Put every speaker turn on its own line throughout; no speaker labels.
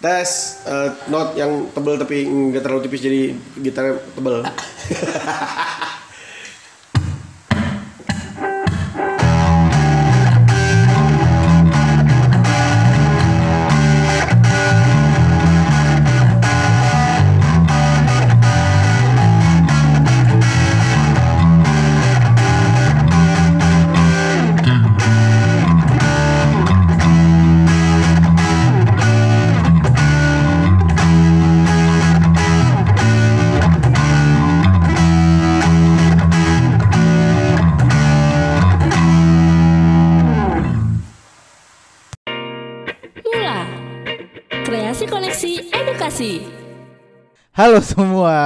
Tes eh, note yang tebel tapi nggak terlalu tipis jadi gitarnya tebel.
Halo semua.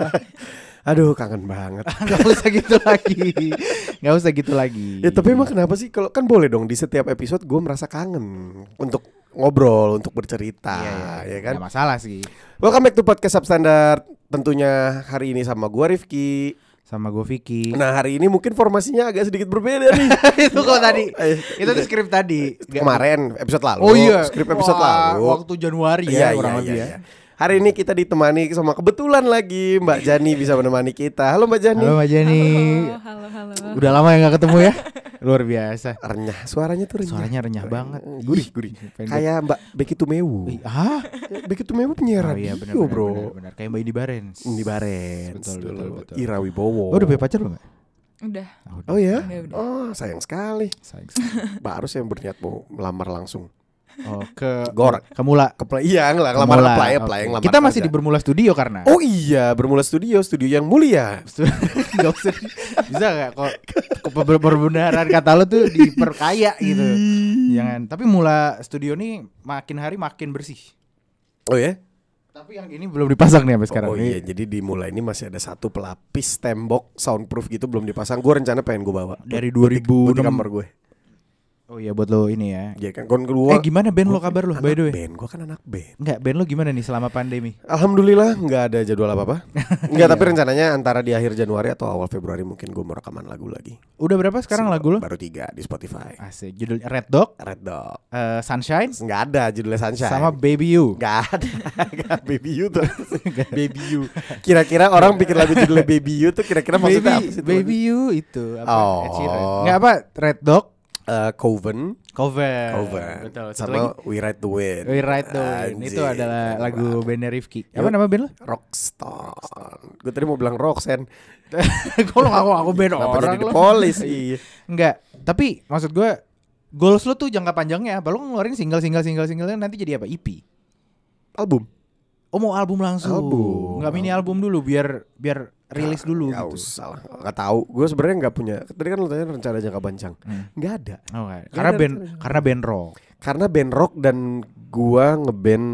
Aduh kangen banget.
Gak usah gitu lagi. Gak usah gitu lagi.
Ya tapi emang kenapa sih kalau kan boleh dong di setiap episode gue merasa kangen untuk ngobrol, untuk bercerita,
Iya, iya.
ya kan?
Gak masalah sih.
Welcome back to podcast Substandard. Tentunya hari ini sama gue Rifki.
Sama gue Vicky.
Nah hari ini mungkin formasinya agak sedikit berbeda nih.
itu kok tadi.
Eh,
Itu tuh skrip tadi.
Kemarin episode lalu.
Oh iya.
Skrip episode
Wah,
lalu.
Waktu Januari
Iya,
ya kurang
iya,
lebih
iya,
ya.
Iya. Hari ini kita ditemani sama kebetulan lagi Mbak Jani bisa menemani kita. Halo Mbak Jani.
Halo Mbak Jenny.
Halo, halo
Udah lama ya gak ketemu ya? Luar biasa.
Renyah, suaranya tuh renyah.
Suaranya renyah banget.
Gurih,
Ih,
gurih. Kayak Mbak Becky Tumewu.
Ih, Ah?
Becky Tumewu penyiar
Oh
radio,
iya benar
bro.
benar, benar. Kayak Mbak Indi Barens.
Di Barens
Betul,
dulu.
betul, betul.
Ira Wibowo.
Oh, udah punya pacar belum? Mbak?
Udah
Oh ya?
Udah, udah.
Oh, sayang sekali.
Sayang sekali.
Baru saya berniat mau melamar langsung.
Oh, ke
Gor.
ke Mula.
Ke play, iya, ngelamar
Ke Mula,
apply, ngelamar
Kita masih
kerja.
di Bermula Studio karena.
Oh iya, bermula studio, studio yang mulia.
Gak usah Bisa gak kok Perbenaran kata lo tuh diperkaya gitu Jangan Tapi mula studio nih Makin hari makin bersih
Oh ya?
Tapi yang ini belum dipasang nih sampai sekarang
oh iya, jadi di mulai ini masih ada satu pelapis tembok soundproof gitu belum dipasang. Gue rencana pengen gue bawa.
Dari
Buat di- buat di
2006.
kamar gue.
Oh iya buat lo ini ya
Ya kan kon kedua.
Eh gimana band lo kabar lo by the way
Band gue kan anak band.
Enggak band lo gimana nih selama pandemi
Alhamdulillah nggak ada jadwal apa apa. Nggak tapi rencananya antara di akhir Januari atau awal Februari mungkin gue mau rekaman lagu lagi.
Udah berapa sekarang lagu lo
Baru tiga di Spotify.
Asik judulnya Red Dog
Red Dog.
eh, Sunshine
Nggak ada judulnya Sunshine.
Sama Baby You
Nggak ada. Baby You tuh. Baby You. Kira-kira orang pikir lagu judulnya Baby You tuh kira-kira maksudnya apa
Baby,
sih? tuh
Baby You itu apa?
Oh.
Ed Sheeran. Nggak apa Red Dog
Eh, Coven.
Cover
Coven.
Betul Satu
Sama
lagi
We Ride the Wind.
We Ride the Wind Itu adalah lagu bandnya Rifki Apa nama band lo?
Rockstone. Gue tadi mau bilang Roxanne.
Kalau ngaku aku band
Kenapa
orang
jadi Police? Iya.
Enggak Tapi maksud gue Goals lo tuh jangka panjangnya? Lo ngeluarin single single single single nanti jadi apa? EP?
Album.
Oh mau album langsung
Album.
Nggak mini album dulu biar biar rilis dulu
Gak
gitu
usah lah. Gak tahu. Gue sebenarnya nggak punya. Tadi kan lo tanya rencana jangka panjang.
Hmm.
Nggak ada.
Oh, nggak.
Nggak
Karena
ada
band
rencana.
Karena band rock
Karena band rock dan gua ngeband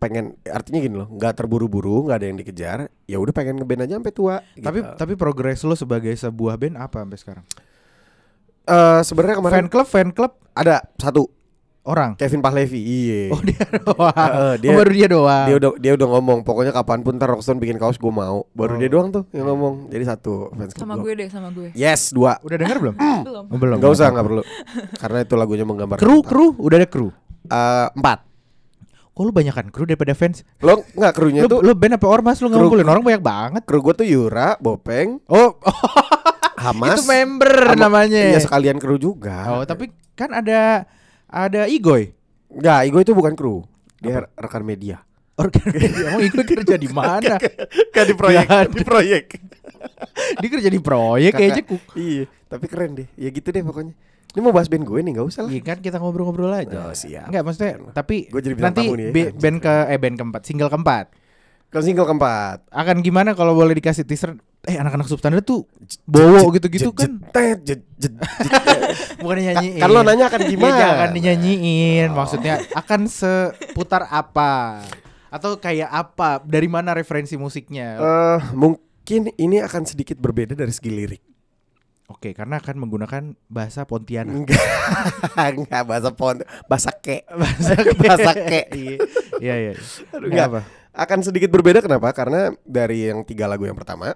pengen artinya gini loh nggak terburu-buru nggak ada yang dikejar ya udah pengen ngeband aja sampai tua
Tapi
gitu.
tapi progres lo sebagai sebuah band apa sampai sekarang?
Eh, sebenarnya kemarin
Fan club fan club
ada satu
orang.
Kevin Pahlevi iya
Oh dia doang.
Heeh, dia-
oh, baru dia doang.
dia udah dia udah ngomong pokoknya kapan pun ntar Rockstone bikin kaos gue mau baru
Oh.
dia doang tuh yang ngomong jadi satu fans
Sama gue deh, sama gue
yes dua
Udah denger belum?
Belum
Oh, belum.
nggak usah nggak perlu karena itu lagunya menggambarkan
Kru kru udah ada kru.
Eh, empat
Kok lu banyakan kru daripada fans?
lo nggak krunya
Lu,
tuh
lu band apa ormas lu
Kru-
ngumpulin orang banyak banget.
kru gue tuh Yura Bopeng
Oh,
Hamas
itu member
sama-
namanya.
iya sekalian kru juga
Oh, tapi kan ada ada Igoy.
Nggak, Igo itu bukan kru. Dia rekan media.
Organ Emang Igoy kerja di mana?
kan di proyek di proyek.
Dia kerja di proyek aja kuk.
iya tapi keren deh. Ya gitu deh pokoknya. Ini mau bahas band gue nih nggak usah lah.
Iya kan kita ngobrol-ngobrol aja.
Oh, siap.
Enggak maksudnya tapi
Gua jadi
nanti
nih ya,
band ke eh band keempat, single keempat.
Ke single keempat
Akan gimana kalau boleh dikasih teaser? Eh anak-anak substandard tuh bowo gitu-gitu kan. Bukan dinyanyiin.
Kan lo nanya akan gimana?
Ya, jangan dinyanyiin. Maksudnya akan seputar apa? Atau kayak apa? Dari mana referensi musiknya?
Eh, mungkin ini akan sedikit berbeda dari segi lirik.
Oke, karena akan menggunakan bahasa Pontianak.
Enggak, enggak bahasa pon, bahasa ke,
Bahasa
bahasa ke.
Iya, iya.
Aduh,
Enggak
enggak.
apa?
Akan sedikit berbeda kenapa? Karena dari yang tiga lagu yang pertama,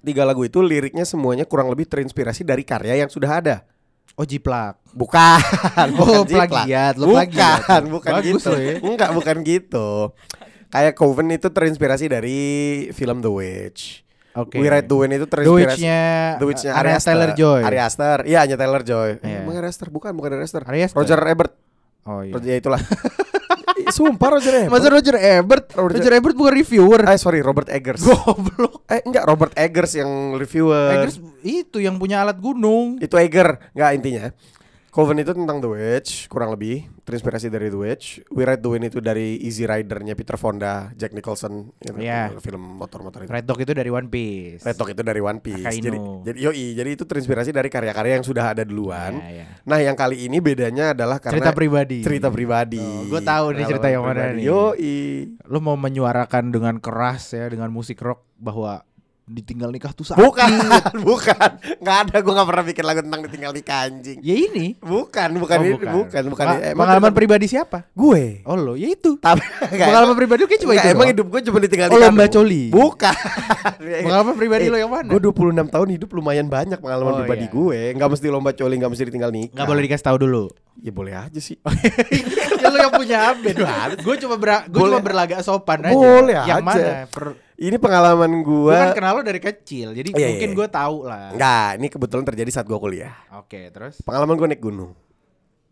tiga lagu itu liriknya semuanya kurang lebih terinspirasi dari karya yang sudah ada.
Oh jiplak.
Bukan.
Oh,
bukan
plagiat, lu
bukan,
plagiat.
bukan
Bagus
gitu.
ya.
Enggak, bukan gitu. Kayak Coven itu terinspirasi dari film The Witch.
Oke.
We Ride the Wind itu
The
terinspirasi
Witch-nya
The Witch-nya
uh,
Ari Aster.
Taylor-Joy.
Ari Aster. Iya, Anya Taylor Joy. Eh,
Iya.
emang Ari Aster bukan, bukan Ari Aster.
Ari Aster.
Roger Ebert.
Oh iya.
Ya itulah. Sumpah Roger Ebert.
Masa Roger Ebert?
Roger-
Roger Ebert bukan reviewer.
Eh sorry Robert Eggers.
Goblok.
Eh enggak Robert Eggers yang reviewer.
Eggers itu yang punya alat gunung.
Itu Egger, enggak intinya. Coven itu tentang The Witch, kurang lebih terinspirasi dari The Witch. We Ride the Wind itu dari Easy Rider-nya Peter Fonda, Jack Nicholson,
Iya.
film motor-motor itu.
Red Dog itu dari One Piece.
Red Dog itu dari One Piece.
Akainu.
Jadi, jadi yoi, jadi itu terinspirasi dari karya-karya yang sudah ada duluan.
Iya, iya.
Nah, yang kali ini bedanya adalah karena
Cerita pribadi.
cerita pribadi.
Oh, gua tahu nih cerita yang mana nih.
Yoi.
Lu mau menyuarakan dengan keras ya dengan musik rock bahwa ditinggal nikah tuh sakit.
Bukan, bukan. Nggak ada, gue nggak pernah bikin lagu tentang ditinggal nikah anjing.
Ya ini.
Bukan, bukan,
Oh,
ini, bukan, bukan.
Ma-
Emang
pengalaman pribadi siapa?
gue.
Oh lo, ya itu.
Tapi nggak,
Pengalaman
emang-
pribadi kayak cuma
nggak,
itu.
Emang hidup gue cuma ditinggal
Oh,
nikah.
lomba
doang.
coli.
Bukan.
Pengalaman pribadi lo yang mana?
Gue 26 tahun hidup lumayan banyak pengalaman
Oh,
pribadi
iya.
gue. Nggak mesti lomba coli, nggak mesti ditinggal nikah.
Gak boleh dikasih tahu dulu.
Ya boleh aja sih.
ya lo yang punya update. gue cuma ber gue cuma berlagak sopan aja.
Boleh
yang
aja.
mana? Per,
Ini pengalaman
gue
gue.
kan kenal lo dari kecil, jadi
Iya,
mungkin
iya.
gue tahu lah.
Enggak, ini kebetulan terjadi saat gue kuliah.
Oke, terus?
Pengalaman gue naik gunung.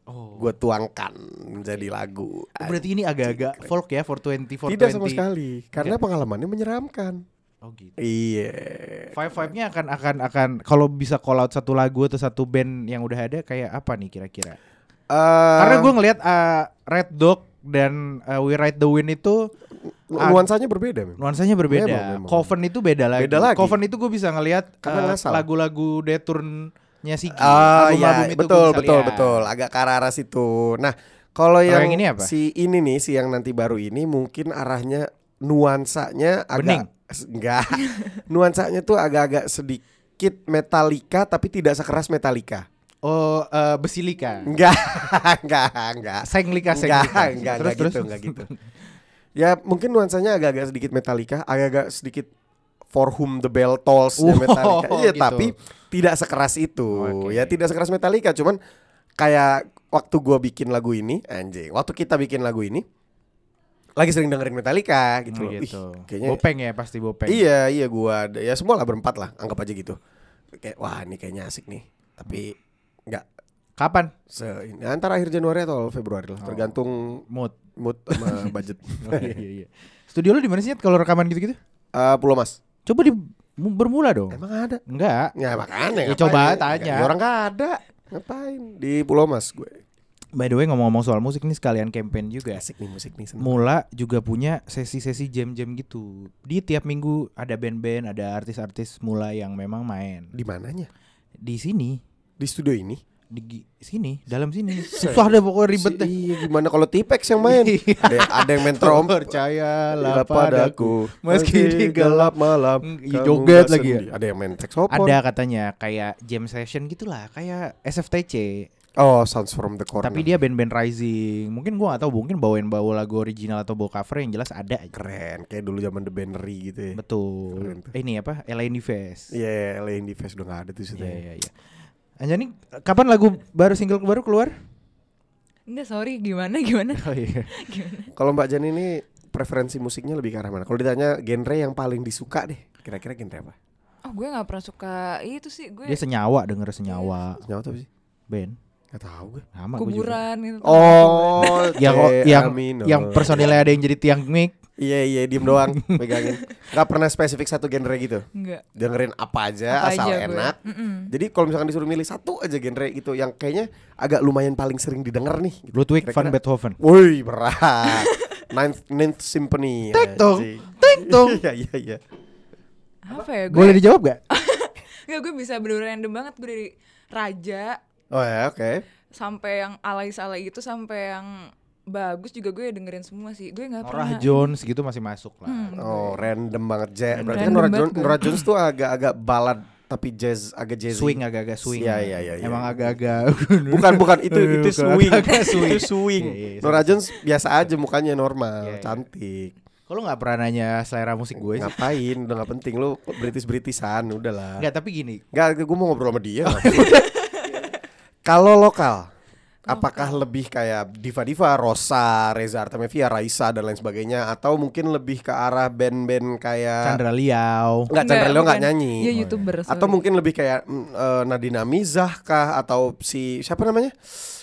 Oh.
Gue tuangkan menjadi lagu.
Oh, berarti ini agak-agak folk ya, 420, 420.
Tidak sama sekali, karena pengalamannya menyeramkan.
Oh gitu.
Iya.
Five Five nya akan akan akan kalau bisa call out satu lagu atau satu band yang udah ada kayak apa nih kira-kira?
Eh,
Karena gue ngelihat uh, Red Dog dan uh, We Ride the Wind itu
nuansanya berbeda memang.
nuansanya berbeda.
Memang, memang.
Coven itu beda lagi.
Beda lagi.
Coven itu gue bisa ngelihat uh, lagu-lagu Deturn-nya Sigi.
Ah iya,
itu
betul betul
lihat.
betul, agak ke arah situ. Nah, kalau yang,
yang ini apa?
si ini nih, si yang nanti baru ini mungkin arahnya nuansanya
Bening.
agak enggak. nuansanya tuh agak-agak sedikit Metallica tapi tidak sekeras Metallica.
Oh, uh, Besilika.
Enggak, enggak, enggak.
Senglika,
Enggak,
Senglika.
enggak, enggak,
terus, terus.
gitu, enggak gitu. Ya mungkin nuansanya agak-agak sedikit Metallica, agak-agak sedikit For Whom the Bell Tolls
Wow,
Metallica. Iya,
gitu.
tapi tidak sekeras itu.
Oke.
Ya tidak sekeras Metallica, cuman kayak waktu gua bikin lagu ini, anjing. Waktu kita bikin lagu ini lagi sering dengerin Metallica gitu
Oh,
loh. Ih,
gitu.
kayaknya
Bopeng ya pasti Bopeng.
Iya, iya gua ada- ya semua lah berempat lah, anggap aja gitu. Kayak wah, ini kayaknya asik nih. Tapi enggak
Kapan?
se antara akhir Januari atau Februari
Oh.
lah, tergantung
Mood.
Mood sama budget.
Oh, iya, iya, iya. Studio lu di mana sih kalau rekaman gitu-gitu?
Eh, Pulau Mas.
Coba di mu- bermula dong.
Emang ada?
Enggak.
Ya makanya
Ya, coba tanya.
Ya, orang gak ada. Ngapain? Di Pulau Mas gue.
By the way ngomong-ngomong soal musik nih sekalian campaign juga.
Asik nih musik nih. seneng.
Mula juga punya sesi-sesi jam-jam gitu. Di tiap minggu ada band-band, ada artis-artis mula yang memang main.
Di mananya?
Di sini,
Di studio ini.
Di sini, dalam sini. Susah deh pokoknya ribet
Si-
deh.
Iya, gimana kalau Tipex yang main?
Iya.
ada, ada yang main trom.
Percayalah
Lah padaku
meski di gelap
malam
Mm, joget lagi ya?
Ada yang main saxophone
Ada katanya kayak jam session gitulah, kayak SFTC.
Oh Sounds from the Corner
Tapi dia band-band rising. Mungkin gua gak tahu mungkin bawain bawa lagu original atau bawa cover yang jelas ada aja.
Keren Kayak dulu zaman The Bannery gitu ya
Betul.
Keren tuh.
Eh, ini apa? Elaine Fest.
Iya yeah, Indie Fest udah gak ada tuh
Iya
sudah
iya iya. Anjani kapan lagu baru single baru keluar?
Enggak, sorry, gimana gimana?
Oh iya.
Gimana?
Kalau Mbak Jan ini preferensi musiknya lebih ke arah mana? Kalau ditanya genre yang paling disuka deh, kira-kira genre apa?
Oh, gue nggak pernah suka itu sih, gue
Dia senyawa denger senyawa
Senyawa tuh apa sih?
band.
Gak tahu gue.
Sama
kuburan gitu.
Oh,
Yang
T
yang
Amino.
yang personilnya ada yang jadi tiang mic.
Iya iya diem doang pegangin. Gak pernah spesifik satu genre gitu.
Enggak.
Dengerin apa aja
Apa
asal
aja
enak. Jadi kalau misalkan disuruh milih satu aja genre gitu yang kayaknya agak lumayan paling sering didengar nih. Gitu.
Ludwig van
Kira-kira-
Beethoven.
Woi berat. Ninth, Ninth Symphony.
Tek tong, tek tong.
Iya iya iya.
Apa ya? Gue
Boleh dijawab gak?
Enggak, gue bisa bener random banget gue dari raja
Oh ya oke.
sampai yang alay-alay gitu sampai yang bagus juga gue dengerin semua sih. Gue nggak
Norah
pernah.
Jones gitu masih masuk lah.
Hmm,
Oh random banget jazz. Berarti kan
Random
Nora,
banget
Jones,
gue.
Nora Jones tuh agak-agak balad tapi jazz agak jazzy.
Swing agak-agak swing.
Iya, iya, iya, iya.
Emang agak-agak.
Bukan bukan itu itu swing.
agak swing.
itu swing.
Iya, iya, iya,
Nora Jones biasa aja mukanya normal,
Iya, iya.
cantik.
Kalau nggak pernah nanya selera musik gue.
Ngapain? Udah gak penting lu British Britishan udahlah.
Enggak, tapi gini.
Enggak, gue mau ngobrol sama dia. Kalau lokal, apakah lebih kayak diva-diva, Rosa, Reza Artamevia, Raisa dan lain sebagainya atau mungkin lebih ke arah band-band kayak
Chandra Liao.
Enggak, Chandra Leo enggak nyanyi.
Iya youtuber.
Atau
sorry.
mungkin lebih kayak eh, Nadina Mizah kah atau si siapa namanya?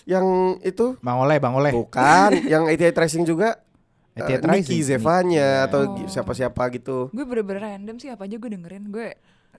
Yang itu
Bang Oleh, Bang Oleh.
bukan, yang ATI Tracing juga eh,
88
Nicky
Rising.
Zevanya
Iya.
atau
Oh.
siapa-siapa gitu.
gue bener-bener random sih apa aja gue dengerin gue.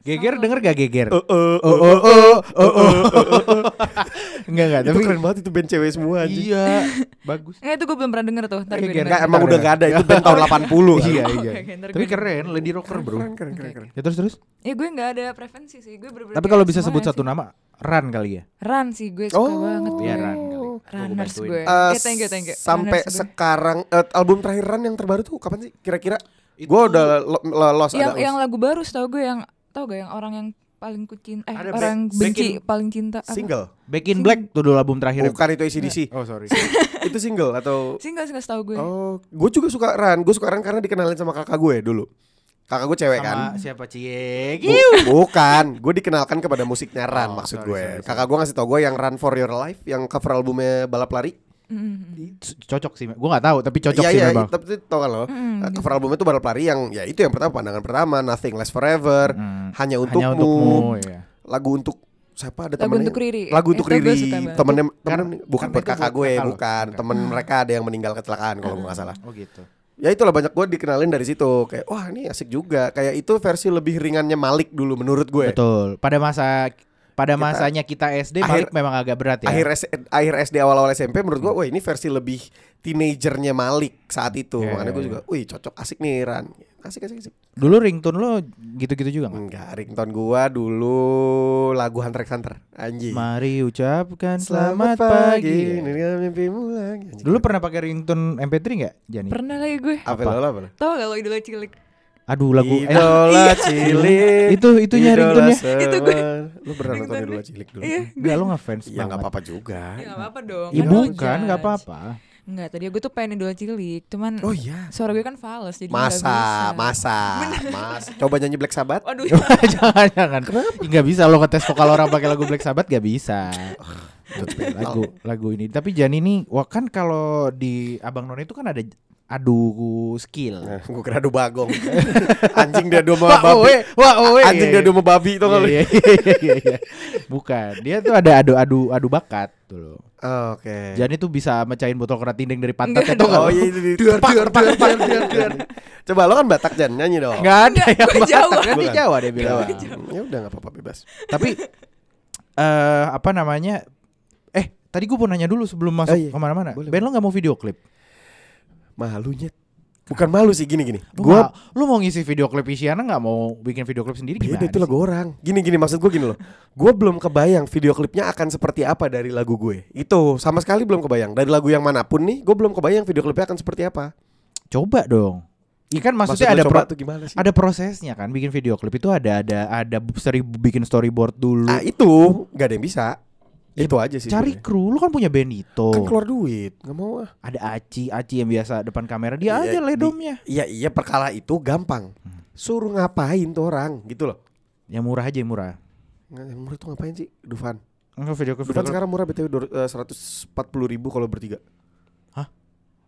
Geger denger gak Geger?
Eh, eh,
Oh,
eh,
oh, oh, oh, oh. Enggak, enggak, tapi
keren banget itu band cewek semua aja.
Iya, bagus.
Nggak itu gue belum pernah denger tuh. Ntar gue.
Enggak emang udah gak ada itu band tahun 80 kan.
Iya, iya. Tapi
gue-
keren, lady rocker, Bro.
Keren keren keren.
Ya terus terus.
Ya gue nggak ada preferensi sih. Gue bener-bener.
Tapi kalau bisa sebut satu nama, Ran kali ya.
Run sih gue suka banget.
Iya,
gue.
Ran kali.
Runners gue.
Eh,
Eh, thank you, thank you.
Sampai
gue.
sekarang eh, album terakhir Ran yang terbaru tuh kapan sih kira-kira? Gua udah lo, lo- lost
yang
ada
yang
lost.
lagu baru tau gue yang tau gak yang orang yang paling kucin eh
Ada
orang
Back-
benci
Back in-
paling cinta apa?
single.
Back in Black tuh dulu album terakhir.
Bukan itu ACDC.
Oh, sorry.
itu single atau
single single tau gue
Oh, gue juga suka Ran. Gue suka Ran karena dikenalin sama kakak gue dulu. Kakak gue cewek kan.
Sama siapa Cie?
Bu- bukan, gue dikenalkan kepada musiknya Ran
Oh,
maksud
sorry,
gue.
sorry, sorry.
Kakak gue ngasih tau gue yang Run for Your Life, yang cover albumnya balap lari.
Mm,
Cocok sih, gue gak tahu tapi cocok
Iya
sih
iya,
memang.
tapi itu tau kan lo.
Mm,
Eh, cover albumnya itu balap lari yang ya itu yang pertama pandangan pertama, Nothing Lasts Forever,
Hmm.
Hanya Untukmu,
Hanya untukmu, ya.
lagu untuk siapa ada
Lagu
temennya?
untuk Riri.
Lagu untuk
gue
Riri. Temennya
Karena-
temen, bukan
karena
buat kakak gue, bukan.
Bukan.
Temen mereka ada yang meninggal kecelakaan kalau nggak salah.
Oh gitu.
Ya itulah banyak gue dikenalin dari situ kayak wah ini asik juga. Kayak itu versi lebih ringannya Malik dulu menurut gue.
Betul. Pada masa pada
Kita-
masanya kita SD
Akhir-
Malik memang agak berat ya.
Akhir akhir SD awal-awal SMP menurut gue wah ini versi lebih teenagernya Malik saat itu.
Iya,
Makanya gue
iya,
juga, wih cocok asik nih Ran. Asik asik asik.
Dulu ringtone lo gitu-gitu juga nggak?
Enggak, ringtone gua dulu lagu Hunter x Hunter. Anjing.
Mari ucapkan selamat, pagi.
Ini kan mimpimu lagi. Anjing.
Dulu pernah pakai ringtone MP3 nggak, Jani?
pernah lagi gue
apa
apa?
lo apa lo?
tau gak lo idola cilik
Aduh lagu eh,
Idola cilik.
itu itu nya ringtone-nya.
Itu gue.
Lu pernah nonton
Ringtone
Idola cilik dulu?
iya
Enggak lo ngefans
Ya
banget.
enggak apa-apa juga.
ya gak apa-apa dong
Ya
Kan
bukan,
lo
nggak
judge.
apa-apa.
Enggak, tadi gue tuh pengen idola cilik Cuman
Oh iya.
suara gue kan fals jadi
Masa,
bisa.
masa, mas. Coba nyanyi Black Sabbath.
Waduh
jangan jangan. Kenapa? Nggak bisa lo ngetes vokal orang pakai lagu Black Sabbath gak bisa. lagu lagu ini. Tapi Jani ini, wah kan kalau di Abang None itu kan ada adu skill.
Nah, gue kira adu bagong. Anjing dia adu sama babi.
owe, wah, owe.
Anjing dia adu sama babi tuh kalau.
Iya, iya, iya, iya. Bukan, dia tuh ada adu adu adu bakat dulu.
Oke.
Jani tuh bisa mecahin botol kerat tinding dari
Enggak
pantatnya tuh
Oh iya itu di duar duar duar duar duar. Coba lo kan Batak Jan nyanyi dong.
Enggak ada
Enggak,
yang Batak,
Jawa.
kan
Bukan.
Jawa dia bilang.
Jawa. Ya udah nggak apa-apa bebas.
Tapi eh apa namanya? Eh, tadi gue mau nanya dulu sebelum masuk
Oh, iya.
ke mana-mana.
Boleh,
Ben lo nggak mau video klip?
Malunya. Bukan malu sih gini gini.
Lu,
Gua
nggak- lu mau ngisi video klip Isyana nggak mau bikin video klip sendiri gimana?
beda itu lagu orang. Gini gini maksud gue gini loh. Gue belum kebayang video klipnya akan seperti apa dari lagu gue. Itu sama sekali belum kebayang. Dari lagu yang mana pun nih, gue belum kebayang video klipnya akan seperti apa.
Coba dong. Iya kan maksudnya
Maksud
ada pro-
tuh gimana sih?
ada prosesnya kan bikin video klip itu ada ada ada seribu bikin storyboard dulu.
Nah itu nggak ada yang bisa. Itu aja sih.
Cari kru, lu kan punya Benito.
Kan keluar duit, nggak mau ah.
Ada Aci, Aci yang biasa depan kamera dia
Iya,
aja ledomnya.
Iya iya perkara itu gampang. Suruh ngapain tuh orang gitu loh.
Yang murah aja yang murah.
Yang murah tuh ngapain sih? Dufan.
Enggak video.
Dufan
Video
sekarang murah btw eh, seratus empat puluh ribu kalau bertiga.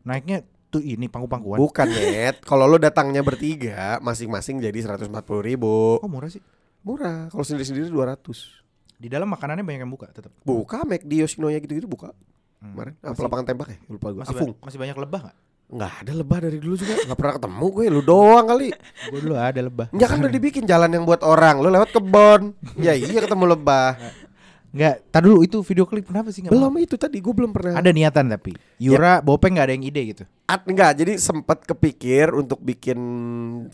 Naiknya tuh ini pangku-pangkuan.
Bukan net. Kalau lo datangnya bertiga, masing-masing jadi seratus empat puluh ribu.
Kok murah sih?
Murah. Kalau sendiri-sendiri dua ratus.
Di dalam makanannya banyak yang buka tetap.
Buka Mac di Yoshinoya gitu-gitu buka.
Hmm.
Kemarin apa
Masih-
lapangan tembak ya? Lupa gue.
Masih,
Afung.
ba- masih banyak lebah nggak?
Nggak ada lebah dari dulu juga. Nggak pernah ketemu gue. Lu doang kali.
Gue dulu ada lebah.
Enggak kan udah dibikin jalan yang buat orang. Lu lewat kebon. ya iya ketemu lebah.
Enggak, tar dulu itu video klip kenapa sih nggak
Belum
mau?
itu tadi gue belum pernah.
Ada niatan tapi. Yura, Bopeng nggak ada yang ide gitu.
At, enggak, jadi sempat kepikir untuk bikin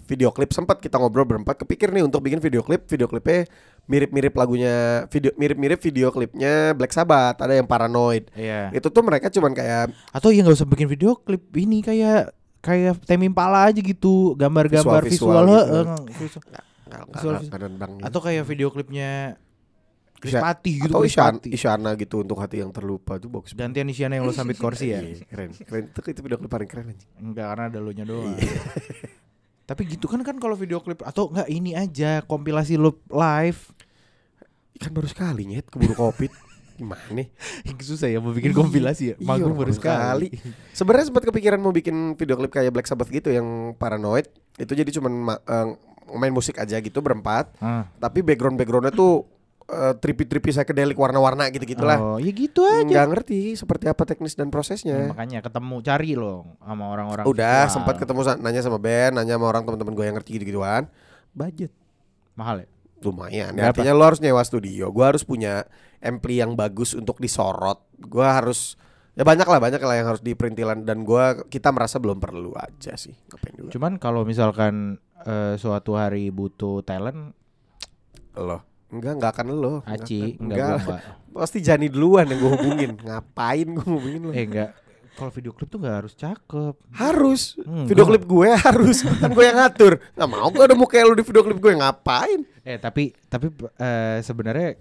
video klip sempat kita ngobrol berempat kepikir nih untuk bikin video klip video klipnya mirip-mirip lagunya video mirip-mirip video klipnya Black Sabbath ada yang Paranoid
Iya.
itu tuh mereka cuman kayak
Atau ya nggak usah bikin video klip ini kayak kayak Temi Impala aja gitu, gambar-gambar visual,
gitu.
visual.
nggak nggak-
Visual-
nggak- nggak nendang gitu.
Atau kayak video klipnya Chris
Isya-
Pati gitu,
atau
Chris
Isyan,
Pati.
Isyana gitu untuk hati yang terlupa tuh bagus.
Gantian Isyana yang lo sambit kursi ya.
Iya, keren keren itu, itu video klip paling keren anjing.
Enggak karena ada lo nya doang.
Iya.
Tapi gitu kan kan kalau video klip atau enggak ini aja kompilasi lo live.
kan baru sekali nyet keburu covid Gimana?
Susah ya mau bikin kompilasi ya.
Iya,
Manggung baru sekali.
Sebenarnya sempat kepikiran mau bikin video klip kayak Black Sabbath gitu yang paranoid. Itu jadi cuman ma- eh, main musik aja gitu berempat.
Ah.
Tapi background backgroundnya tuh eh, trippy-trippy psychedelic warna-warna gitu gitulah.
Oh, ya gitu aja.
Nggak ngerti seperti apa teknis dan
Ya,
prosesnya.
makanya ketemu cari loh sama orang-orang.
Udah
visual.
sempat ketemu nanya sama band, nanya sama orang teman-teman gue yang ngerti gitu-gituan. Budget
mahal ya.
lumayan. Ya, artinya lo harus nyewa studio. Gue harus punya ampli yang bagus untuk disorot. Gue harus ya banyak lah banyak lah yang harus diperintilan dan gua kita merasa belum perlu aja sih. Ngapain?
Cuman kalau misalkan eh, suatu hari butuh talent,
Lo enggak enggak akan lo. Nggak
Aci, enggak gua enggak.
Pasti Jani duluan yang gue hubungin. Ngapain gue hubungin lo?
Eh enggak. Kalau video klip tuh enggak harus cakep.
Harus
Hmm,
Video klip gue harus Kan gue yang ngatur Gak mau gue udah mau kayak lu di video klip gue Ngapain
Eh tapi tapi eh, sebenarnya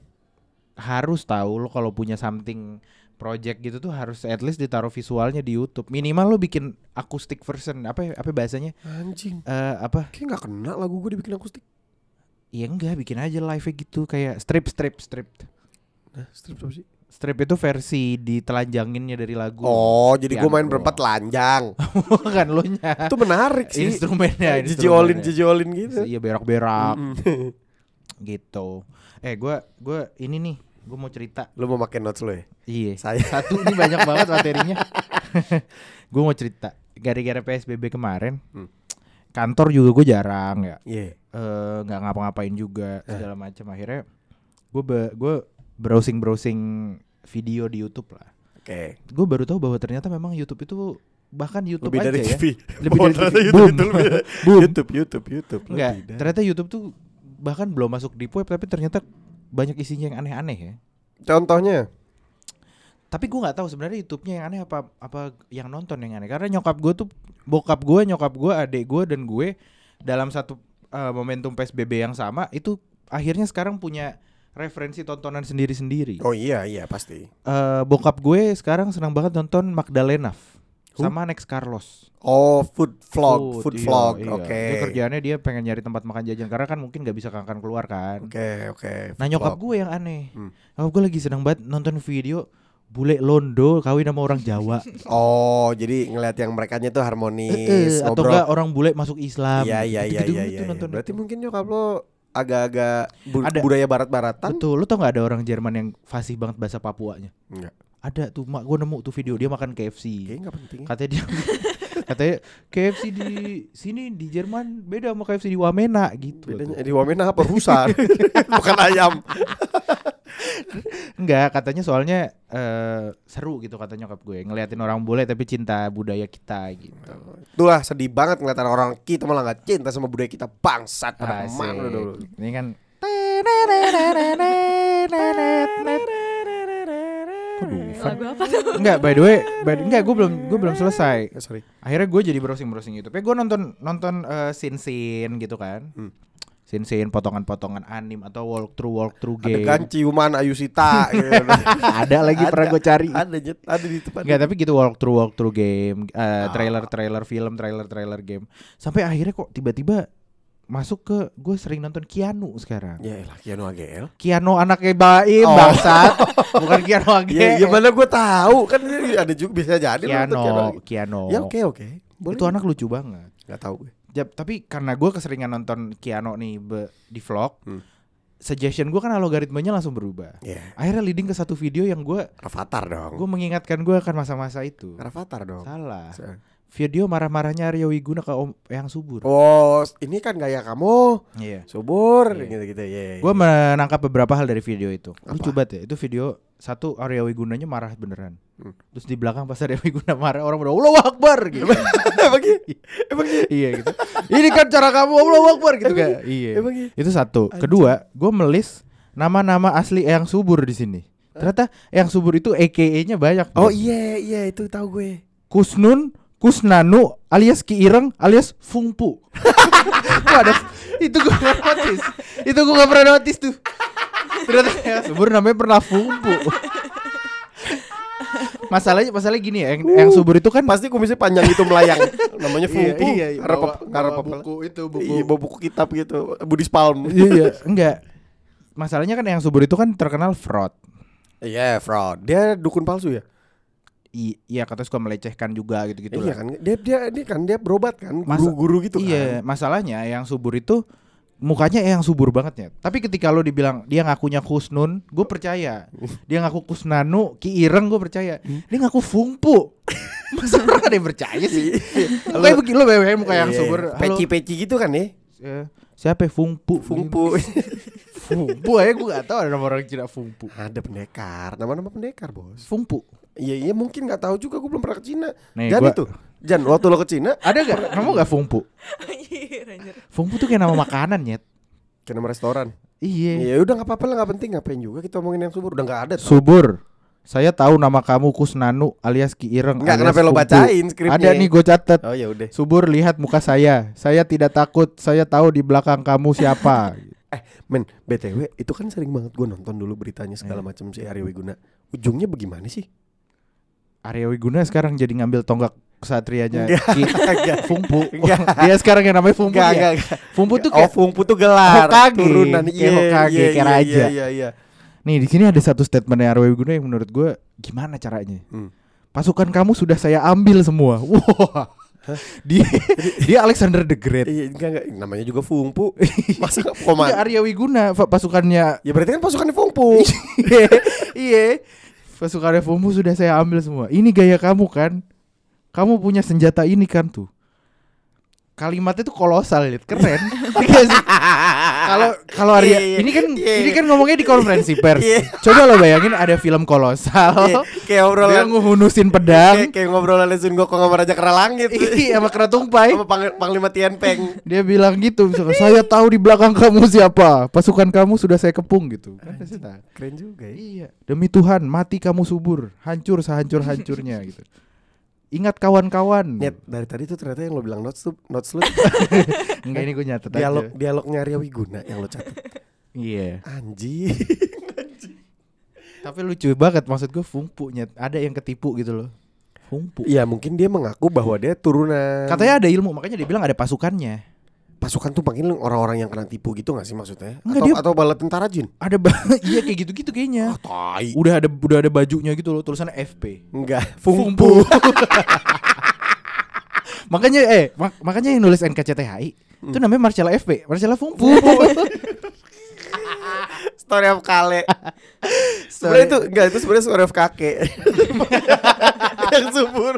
harus tahu lo kalau punya something project gitu tuh harus at least ditaruh visualnya di YouTube. Minimal lo bikin acoustic version apa ya- apa bahasanya?
Anjing
Eh apa?
Kayak gak kena lagu gue dibikin akustik
Ya enggak, bikin aja live gitu kayak strip strip strip.
Nah strip apa sih
Strip itu versi ditelanjanginnya dari lagu.
Oh jadi gue main berempat telanjang
kan lo nya.
Itu menarik sih
Instrumennya,
Jijolin
instrumennya.
jijolin gitu
Iya berak-berak
Mm.
gitu. Eh gua gua ini nih, gua mau cerita.
Lu mau pakai notes lu ya
Iya.
Saya
Satu ini banyak banget materinya. gue mau cerita. Gara-gara PSBB kemarin,
Hmm.
kantor juga gue jarang ya.
Iya
Eh, nggak ngapa-ngapain juga segala macam. Akhirnya gue gue browsing browsing video di YouTube lah.
Oke
Gue baru tahu bahwa ternyata memang YouTube itu bahkan YouTube
Lebih
aja
dari
ya.
TV
Lebih
Oh,
dari TV.
YouTube
Boom.
itu lebih dari-
Boom.
YouTube YouTube YouTube
Enggak,
Lebih dari-
ternyata YouTube tuh bahkan belum masuk di web tapi ternyata banyak isinya yang aneh-aneh ya.
Contohnya
Tapi gue nggak tahu sebenarnya YouTube-nya yang aneh apa apa yang nonton yang aneh. Karena nyokap gue tuh bokap gue, nyokap gue, adik gue dan gue dalam satu uh, momentum PSBB yang sama itu akhirnya sekarang punya referensi tontonan sendiri-sendiri.
Oh iya iya pasti
Eh, bokap gue sekarang senang banget nonton Magdalena
Who?
sama Next Carlos.
Oh food vlog Food,
iya,
vlog
iya.
Oke
Dia kerjaannya dia pengen nyari tempat makan jajan karena kan mungkin nggak bisa akan keluar kan.
Oke oke
Nah
food
nyokap
vlog.
gue yang aneh
Hmm.
Nyokap gue lagi senang banget nonton video Bule Londo kawin sama orang Jawa
Oh jadi ngeliat yang mereka tuh harmonis
Atau
ngobrol.
enggak orang bule masuk Islam
Iya iya iya iya
gitu
iya.
nonton
Berarti mungkin nyokap lo agak-agak bu-
Ada.
budaya barat-baratan?
Betul, lu tau gak ada orang Jerman yang fasih banget bahasa Papuanya
Enggak.
Ada tuh, mak gue nemu tuh video dia makan KFC
Kayaknya enggak penting. ya.
Katanya dia Katanya KFC di sini di Jerman beda sama KFC di Wamena gitu
Bedanya di Wamena apa rusa? Bukan ayam.
Enggak, katanya soalnya eh, seru gitu kata nyokap gue Ngeliatin orang bule tapi cinta budaya kita gitu
Itulah sedih banget ngeliat orang kita malah nggak cinta sama budaya kita bangsat
ke
mana dulu.
Ini kan Dufan?
Lagu apa tuh?
Enggak, by the way, by the- enggak gue belum gue belum selesai.
Eh, sorry.
Akhirnya gue jadi browsing browsing YouTube. Ya gue nonton nonton eh, scene scene gitu kan.
Hmm.
Scene scene potongan-potongan anim atau walkthrough walkthrough game.
Adegan ciuman Ayusita gitu.
ada lagi pernah gue cari.
Ada nyet, ada di tempat.
Enggak, tapi gitu walkthrough walkthrough game, eh,
Ah.
trailer trailer film, trailer trailer game. Sampai akhirnya kok tiba-tiba masuk ke gue sering nonton Keanu sekarang.
Ya elah Keanu AGL.
Keanu anaknya Baim
Oh.
bangsat, bukan Keanu AG.
Ya, ya mana gue tahu kan ada juga bisa jadi AGL.
Keanu.
Ya oke oke. Boleh.
Itu anak lucu banget.
Gak tahu gue.
Ja- tapi karena gue keseringan nonton Keanu nih be- di vlog,
Hmm.
suggestion gue kan algoritmanya langsung berubah.
Ya.
Akhirnya leading ke satu video yang gue
Rafathar dong.
gue mengingatkan gue akan masa-masa itu.
Rafathar dong.
Salah.
Se-
Video marah-marahnya Arya Wiguna ke Om yang subur.
Oh, ini kan gaya kamu
Iya.
subur
Iya.
gitu-gitu ya.
Gue menangkap beberapa hal dari video itu.
Apa?
Lucu banget ya. Itu video satu Arya Wigunanya marah beneran.
Hmm.
Terus di belakang pas Arya Wiguna marah orang udah Allahu Akbar gitu.
Emang gitu? Emang gitu?
iya gitu. Ini kan cara kamu Allahu Akbar gitu kan. Iya.
Emang gitu?
Itu satu. Kedua, gue melis nama-nama asli Eyang Subur di sini. Ternyata Eyang Subur itu AKA-nya banyak.
Oh
bro.
iya iya itu tahu gue.
Kusnun, Kusnanu, alias Ki Ireng, alias Fungpu. Ada itu gue gak notice. Itu gue gak pernah notice tuh. Ternyata Eyang Subur namanya pernah Fungpu. Masalahnya masalahnya gini ya, yang, yang subur itu kan
Pasti kumisnya panjang itu melayang. Namanya.
Iya, iya, iya.
Ngarep
Bawa- bawa buku itu, buku.
Iya, bawa buku kitab gitu. Buddhist Palm.
iya, iya. enggak. Masalahnya kan yang subur itu kan terkenal fraud.
Iya, fraud. Dia dukun palsu ya?
Iya katanya suka melecehkan juga gitu-gitu
iya
lah.
kan. Dia dia ini kan dia berobat kan, guru-guru gitu
Iya,
kan.
masalahnya yang subur itu mukanya yang subur banget ya. Tapi ketika lo dibilang dia ngakunya Kusnun, gue percaya. Dia ngaku Kusnanu, Ki Ireng gue percaya. Dia ngaku Fungpu. Masa orang ada yang percaya sih? Mukanya begini lo bayangin muka yang
Iya,
subur. Halo,
Peci-peci gitu kan ya?
eh, siapa ya? Fungpu?
Fungpu.
Fungpu aja gue gak tahu ada nama orang Cina Fungpu.
Ada pendekar, nama-nama pendekar, Bos.
Fungpu.
Iya, iya mungkin nggak tahu juga gue belum pernah ke Cina.
Nih,
Jan
gua-
itu. Jan, waktu lo ke Cina,
Ada gak? Kamu gak Fungpu?
Anjir, anjir.
Fungpu tuh kayak nama makanan nyet.
ke nama restoran.
Iya.
Iya, udah nggak apa-apa lah, nggak penting. Ngapain juga kita omongin yang subur, udah nggak ada. tuh.
Subur. Saya tahu nama kamu Kusnanu alias Ki Ireng.
Nggak,
alias
kenapa lo bacain skripnya?
Ada nih gue catat.
Oh ya udah.
Subur lihat muka saya. Saya tidak takut. Saya tahu di belakang kamu siapa.
Eh, men, BTW itu kan sering banget gue nonton dulu beritanya segala
Iya.
macam si Arya Wiguna. Ujungnya bagaimana sih?
Arya Wiguna sekarang jadi ngambil tonggak kesatrianya Ki. Fungpu. Dia sekarang yang namanya Fungpu ya. Fungpu tuh
Oh,
kayak
Fungpu tuh gelar
Hokage,
turunan Iya,
Hokage,
iya,
kayak
iya,
raja.
Iya, iya, iya.
Nih di sini ada satu statement Arya Wiguna yang menurut gue gimana caranya?
Hmm.
Pasukan kamu sudah saya ambil semua. Wah. Dia dia Alexander the Great.
Iya, enggak, enggak. Namanya juga Fungpu. Masa
Enggak,
koman?
Arya Wiguna pasukannya
Ya berarti kan pasukannya Fungpu.
Iya, Pasukan FOMO sudah saya ambil semua. Ini gaya kamu kan? Kamu punya senjata ini kan tuh. Kalimatnya tuh kolosal, Lid. keren. Iya. Kalau kalau Arya
Iya, iya.
ini kan
Iya.
ini kan ngomongnya di konferensi pers.
Iya.
Coba lo bayangin ada film kolosal.
Iya, kayak
Dia
obrolan
ngehunusin
kayak,
pedang.
kayak ngobrolan Sun Gokong sama Raja Kera Langit.
Iya, sama keratungpai.
sama Pang- Panglima Tianpeng.
Dia bilang gitu, misalnya, saya tahu di belakang kamu siapa. Pasukan kamu sudah saya kepung gitu. Kan.
Keren juga ya.
Iya, demi Tuhan, mati kamu subur, hancur sehancur-hancurnya gitu. Ingat kawan-kawan.
Nyet, dari tadi tuh ternyata yang lo bilang notes tuh notes lu
Enggak ini gue nyatet
dialog
aja.
dialognya Arya Wiguna yang lo catat.
Iya.
Anjing.
Tapi lucu banget maksud gue Fungpu nyet. Ada yang ketipu gitu loh. Fungpu.
Iya, mungkin dia mengaku bahwa dia turunan.
Katanya ada ilmu, makanya dia bilang ada pasukannya.
Pasukan tuh panggil orang-orang yang kena tipu gitu gak sih maksudnya?
Enggak,
atau
dia-
atau bala tentara jin?
Ada ba- iya kayak gitu-gitu kayaknya.
tai.
Udah ada udah ada bajunya gitu loh, tulisannya FP.
Enggak,
Fungpu. makanya eh mak- makanya yang nulis NKCTHI itu namanya Marcella FP, Marcella Fungpu.
Story of Kale. sebenarnya itu enggak itu sebenarnya story of kakek. yang subur.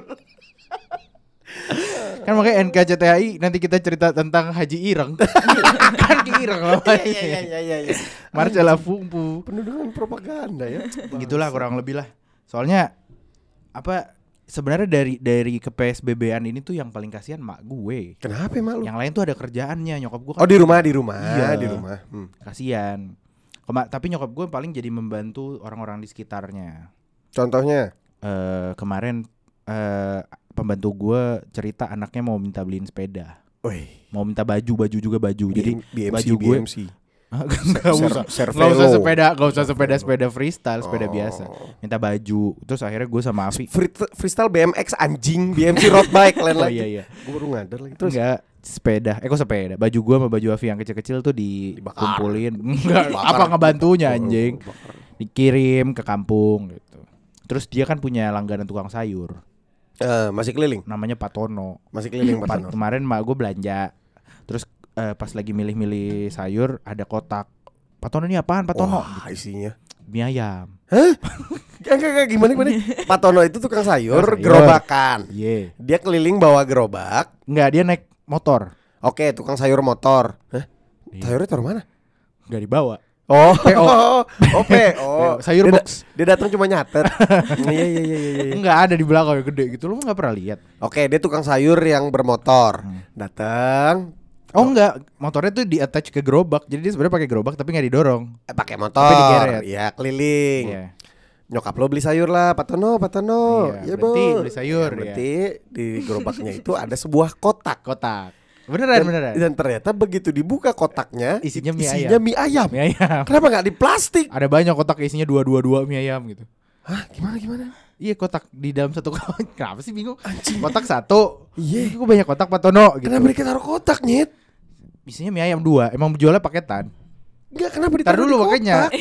kan makanya NKCTHI nanti kita cerita tentang Haji Ireng. kan Ki Ireng namanya.
Iya iya iya iya. iya.
Marcella Fungpu.
Penuh dengan propaganda ya.
Gitulah kurang lebih lah. Soalnya apa sebenarnya dari dari ke PSBB-an ini tuh yang paling kasihan mak gue.
Kenapa lu?
Yang lain tuh ada kerjaannya, nyokap gue kan
Oh di rumah di rumah
Iya.
di rumah. Hmm.
kasihan. Kema- tapi nyokap gue paling jadi membantu orang-orang di sekitarnya.
Contohnya
eh kemarin eh pembantu gue cerita anaknya mau minta beliin sepeda.
Woi,
Mau minta baju, baju juga baju. Jadi
BMC
baju gue
BMC. Ser-
usah.
Cervelo.
Nggak usah sepeda, usah sepeda sepeda freestyle, sepeda
Oh.
biasa. Minta baju. Terus akhirnya gue sama
Free- freestyle BMX anjing, BMC road bike lain
Oh
lagi.
iya iya.
Gue baru ngadar lagi terus.
Enggak sepeda. Eh kok sepeda? Baju gua sama baju Avi yang kecil-kecil tuh dikumpulin. Enggak, apa ngebantunya
Oh,
anjing. Dikirim ke kampung gitu. Terus dia kan punya langganan tukang sayur.
Eh, masih keliling,
Namanya Pak Tono.
masih keliling Pak
Pa-
Tanur.
Kemarin mak gue belanja. Terus eh, pas lagi milih-milih sayur ada kotak. Pak Tono ini apaan Pak Tono?
Wah, isinya.
Mie ayam.
Enggak, enggak, enggak, gimana gimana? Pak Tono itu tukang sayur,
Sayur.
gerobakan.
Iya.
Dia keliling bawa gerobak.
Enggak, dia naik motor.
Oke, tukang sayur motor. Hah?
Iya.
Sayurnya taruh mana?
Enggak dibawa.
Oh,
PO.
oh, PO.
Sayur
dia,
box.
Dia datang cuma nyatet. iya, iya, iya, iya, iya.
Enggak ada di belakang yang gede gitu. Lu nggak pernah lihat.
Oke, dia tukang sayur yang bermotor.
Hmm.
Datang,
Oh enggak, motornya tuh di attach ke gerobak. Jadi dia sebenarnya pakai gerobak tapi nggak didorong.
eh, pakai
Tapi
motor.
digeret.
Iya, keliling.
Iya.
Nyokap lo beli sayur lah, Pak Tono, Pak Tono.
Iya,
Iya,
berarti
Bos.
beli sayur,
Ya,
ya.
berarti di gerobaknya itu ada sebuah kotak.
Kotak. Beneran
Dan,
beneran.
dan ternyata begitu dibuka kotaknya
Isinya mie
isinya
ayam.
mie ayam.
Mie ayam.
Kenapa nggak di plastik?
Ada banyak kotak isinya dua dua dua mie ayam gitu.
Hah, gimana gimana?
Iya kotak di dalam satu kotak. Kenapa sih bingung? Kotak satu.
Iya.
Gue banyak kotak Pak Tono gitu.
Kenapa mereka taruh kotak, Nyet?
Isinya mie ayam dua. Emang jualnya paketan.
Enggak, kenapa ditaruh
dulu
di
makanya.
kotak?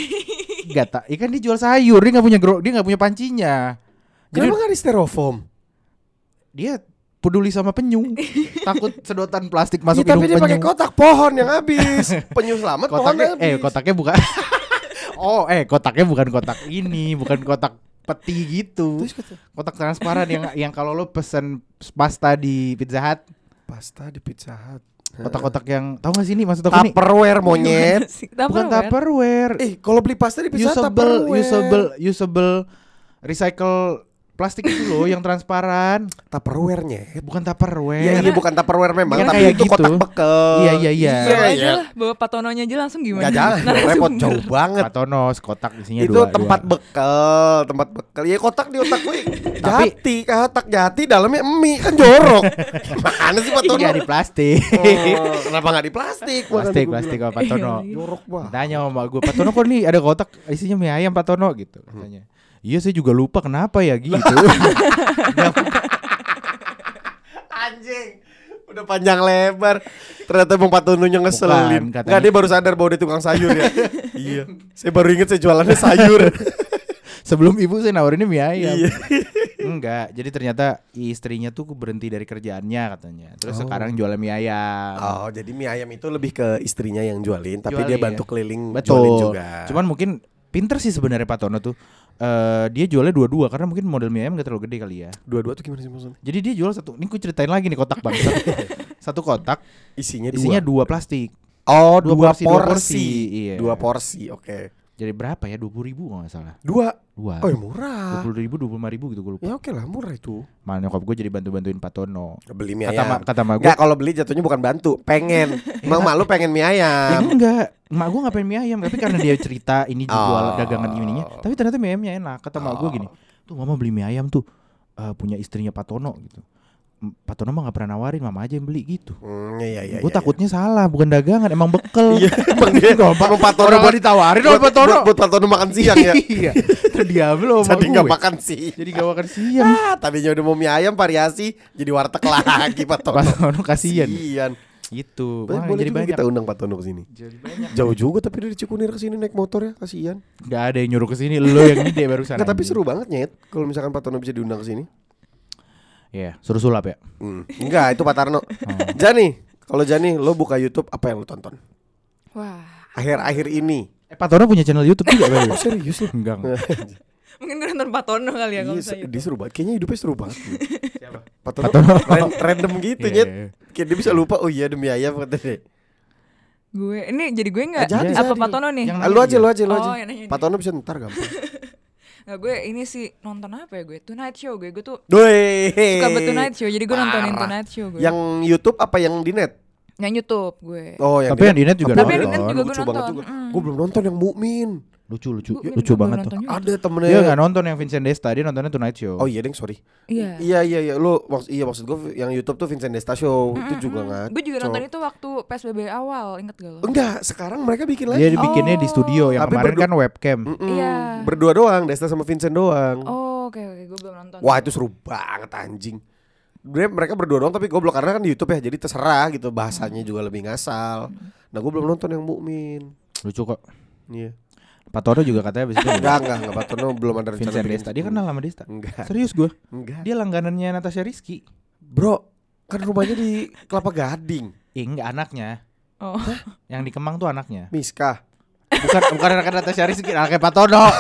Gak tak, ikan dia jual sayur, dia nggak punya gro, dia nggak punya pancinya. Jadi
Kenapa nggak di styrofoam?
dia peduli sama penyu, takut sedotan plastik masuk
Ya, tapi dia
hidung
pakai
penyu.
kotak pohon yang habis. Penyu selamat pohon
Kotaknya,
habis.
eh kotaknya bukan. oh, eh kotaknya bukan kotak ini, bukan kotak peti gitu. Kotak transparan yang yang kalau lo pesen pasta di Pizza Hut,
pasta di Pizza Hut.
kotak-kotak yang tahu gak sih ini maksud aku nih?
Tupperware monyet.
Bukan Tupperware.
eh, kalau beli pasta di Pizza Hut
usable,
Tupperware.
usable, usable recycle plastik itu loh yang transparan,
Tupperware nyet.
bukan Tupperware.
Iya, iya bukan Tupperware memang,
Kan
tapi
kayak
itu
gitu.
kotak bekel.
Iya, iya, iya.
Iya
Iya,
aja
iya.
lah, bawa patononya aja langsung gimana?
Enggak jalan,
Nah,
repot jauh banget.
Patonos kotak isinya
itu
dua.
tempat
dua.
bekel, tempat bekel. Ya kotak di otak gue jati, kotak jati dalamnya mie kan jorok. Mana sih Pak Tono?
Iya di plastik.
Oh, kenapa nggak di plastik?
Plastik, plastik apa Patono.
Iya,
Jorok banget.
Tanya sama gue, Pak Tono kok nih ada kotak isinya mie ayam Pak Tono gitu katanya. Iya saya juga lupa kenapa ya gitu.
Anjing. Udah panjang lebar. Ternyata Bang Patononya ngeselin.
Bukan,
Enggak, dia baru sadar bahwa dia tukang sayur ya. iya. Saya baru inget saya jualannya sayur.
Sebelum ibu saya nawarinnya mie ayam.
Iya.
Enggak, jadi ternyata istrinya tuh berhenti dari kerjaannya katanya. Terus
Oh.
sekarang jualan mie ayam.
Oh, jadi mie ayam itu lebih ke istrinya yang jualin, tapi
Jualin.
dia bantu keliling
Betul.
jualin juga.
Cuman mungkin pinter sih sebenarnya Pak Tono tuh. Eh dia jualnya dua-dua karena mungkin model mie ayam gak terlalu gede kali ya.
dua-dua tuh gimana sih maksudnya?
Jadi dia jual satu. Ini gue ceritain lagi nih kotak bang. satu kotak
Isinya dua.
isinya dua plastik.
Oh,
Dua
dua,
porsi,
porsi,
dua porsi, iya.
Dua porsi, oke.
Jadi berapa ya? Dua puluh ribu kalau nggak salah.
Dua.
Dua.
Oh, ya
Dua
murah.
puluh ribu, dua puluh lima ribu gitu gue lupa.
Ya oke lah, murah itu.
Mana nyokap gue jadi bantu-bantuin Pak Tono.
Beli mie
Kata
ayam.
ma, kata ma gue.
Enggak, kalau beli jatuhnya bukan bantu, pengen. Emang mak lu pengen mie
Ya
ayam.
enggak, emak gue ngapain mie ayam Tapi karena dia cerita ini jual
Oh.
dagangan ininya Tapi ternyata mie ayamnya enak Kata emak gue gini Tuh mama beli mie ayam tuh eh, Punya istrinya Pak Tono gitu Pak Tono mah gak pernah nawarin Mama aja yang beli gitu
Hmm, iya iya.
Gue
iya,
takutnya salah Bukan dagangan Emang bekel
Iya, emang dia
Gak apa
emang Pak Tono buat-
ditawarin
buat,
sama Pak Tono
buat, Pak Tono makan siang ya.
Iya Terus dia belum
Jadi nggak makan sih.
Jadi gak makan siang
Ah, tadinya udah mau mie ayam variasi jadi warteg lagi Pak Tono.
Pak Tono kasihan
Kasian.
Gitu
Tapi
Wah,
boleh
Jadi
juga
banyak
kita undang Pak Tono ke sini.
Jadi banyak
Jauh juga tapi dari Cikunir ke sini naik motor ya, kasihan.
Gak ada yang nyuruh ke sini Lo yang ide barusan
Enggak, tapi seru banget nyet kalau misalkan Pak Tono bisa diundang ke
Iya Suruh sulap ya
Hmm. Enggak, itu Pak Tarno.
Oh.
Jani, kalau Jani lo buka YouTube apa yang lo tonton?
Wah,
Akhir-akhir ini.
Eh Pak Tono punya channel Youtube juga way?
Oh, serius lo?
Enggak enggak.
mungkin gue nonton Patono kali ya kalau
Iya,
saya.
dia seru banget. Kayaknya hidupnya seru banget.
Siapa?
Pak Tono,
Pak Tono.
ran- random gitu
Iya,
nyet.
iya.
Kayak dia bisa lupa. Oh iya demi ayam kata deh.
Gue ini jadi gue nggak
Ah, jadi,
apa
jadi.
Patono nih?
Yang
Ah, lu aja, lu aja, lu
Oh,
aja.
yang nanya
Pak
dia.
Tono bisa ntar gampang.
Nggak, gue ini sih nonton apa ya gue? Tonight Show gue. Gue tuh
Doi.
suka banget Tonight Show. Jadi gue nontonin
Parah.
Tonight Show gue.
Yang YouTube apa yang di net?
yang YouTube gue.
Oh, yang
Tapi yang di net juga
Tapi
Tapi
nonton.
yang di net juga gue nonton.
juga.
Mm.
Gue belum nonton yang Mukmin.
Lucu lucu
Gue-
lucu
gue
banget tuh.
juga.
Ada temennya.
Dia nggak nonton yang Vincent Desta, dia nontonnya Tonight Show.
Oh iya deng sorry.
Iya.
Iya iya iya lu maksud iya maksud gue yang YouTube tuh Vincent Desta Show itu juga nggak.
Gue juga nonton itu waktu PSBB awal, inget gak lo?
Enggak, sekarang mereka bikin
Dia
lagi.
dibikinnya di
Oh.
studio yang
Tapi
kemarin kan webcam.
Mm-mm.
Iya.
Berdua doang, Desta sama Vincent doang.
Oh, oke oke, gue belum nonton.
Wah itu seru banget anjing. Sebenarnya mereka berdua doang tapi goblok karena kan di YouTube ya jadi terserah gitu bahasanya juga lebih ngasal. Nah gue belum nonton yang Mukmin.
Lucu kok.
Iya.
Pak Tono juga katanya abis itu
Enggak enggak enggak Pak Tono belum ada rencana
Vincent. Desta. Dia kenal sama Desta.
Enggak.
Serius gue.
Enggak.
Dia langganannya Natasha Rizky.
Bro, kan rumahnya di Kelapa Gading.
Eh, enggak anaknya.
Oh.
Yang di Kemang tuh anaknya.
Miska.
Bukan bukan anak Natasha Rizky, anaknya Pak Tono.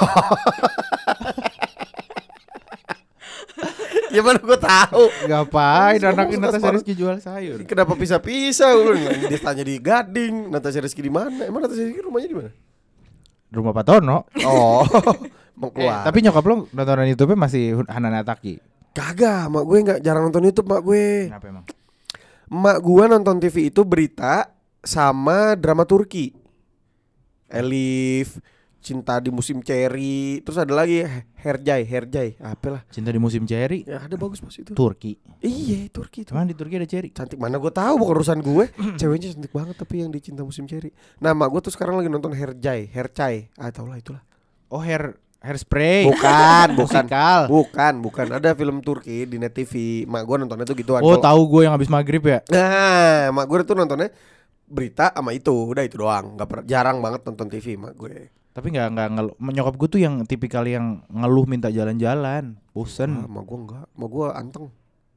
ya mana gue tahu.
Ngapain anaknya Natasha. Rizky jual sayur?
Kenapa pisah-pisah? Lu dia tanya di Gading, Natasha Rizky di mana? Emang Natasha Rizky rumahnya di mana?
Rumah Pak Tono.
Oh, mau
Eh,
keluar.
tapi nyokap lo nontonan YouTube masih Hana Nataki.
kagak, mak gue nggak jarang nonton YouTube mak gue.
Kenapa emang?
Mak gue nonton TV itu berita sama drama Turki. Elif, Cinta di Musim Ceri, terus ada lagi Herjai, Herjai, apa lah.
Cinta di musim cherry
Ya ada bagus pas itu.
Turki.
Iya, Turki itu.
Cuman di Turki ada cherry.
Cantik mana gue tahu bukan urusan gue. Ceweknya cantik banget tapi yang di Cinta Musim Ceri. Nah, mak gue tuh sekarang lagi nonton Herjai, Hercai. Ah, tau lah itulah.
Oh hair hairspray.
Bukan, bukan.
Musikal.
Bukan, bukan. Ada film Turki di Net TV. Mak gue nontonnya tuh gituan.
Oh tahu gue yang habis maghrib ya.
Nah, mak gue tuh nontonnya berita sama itu, udah itu doang. Nggak per- jarang banget nonton TV mak gue.
Tapi nggak nggak ngeluh. Nyokap gue tuh yang tipikal yang ngeluh minta jalan-jalan.
Ah,
Bosen.
sama gua enggak, sama gua anteng.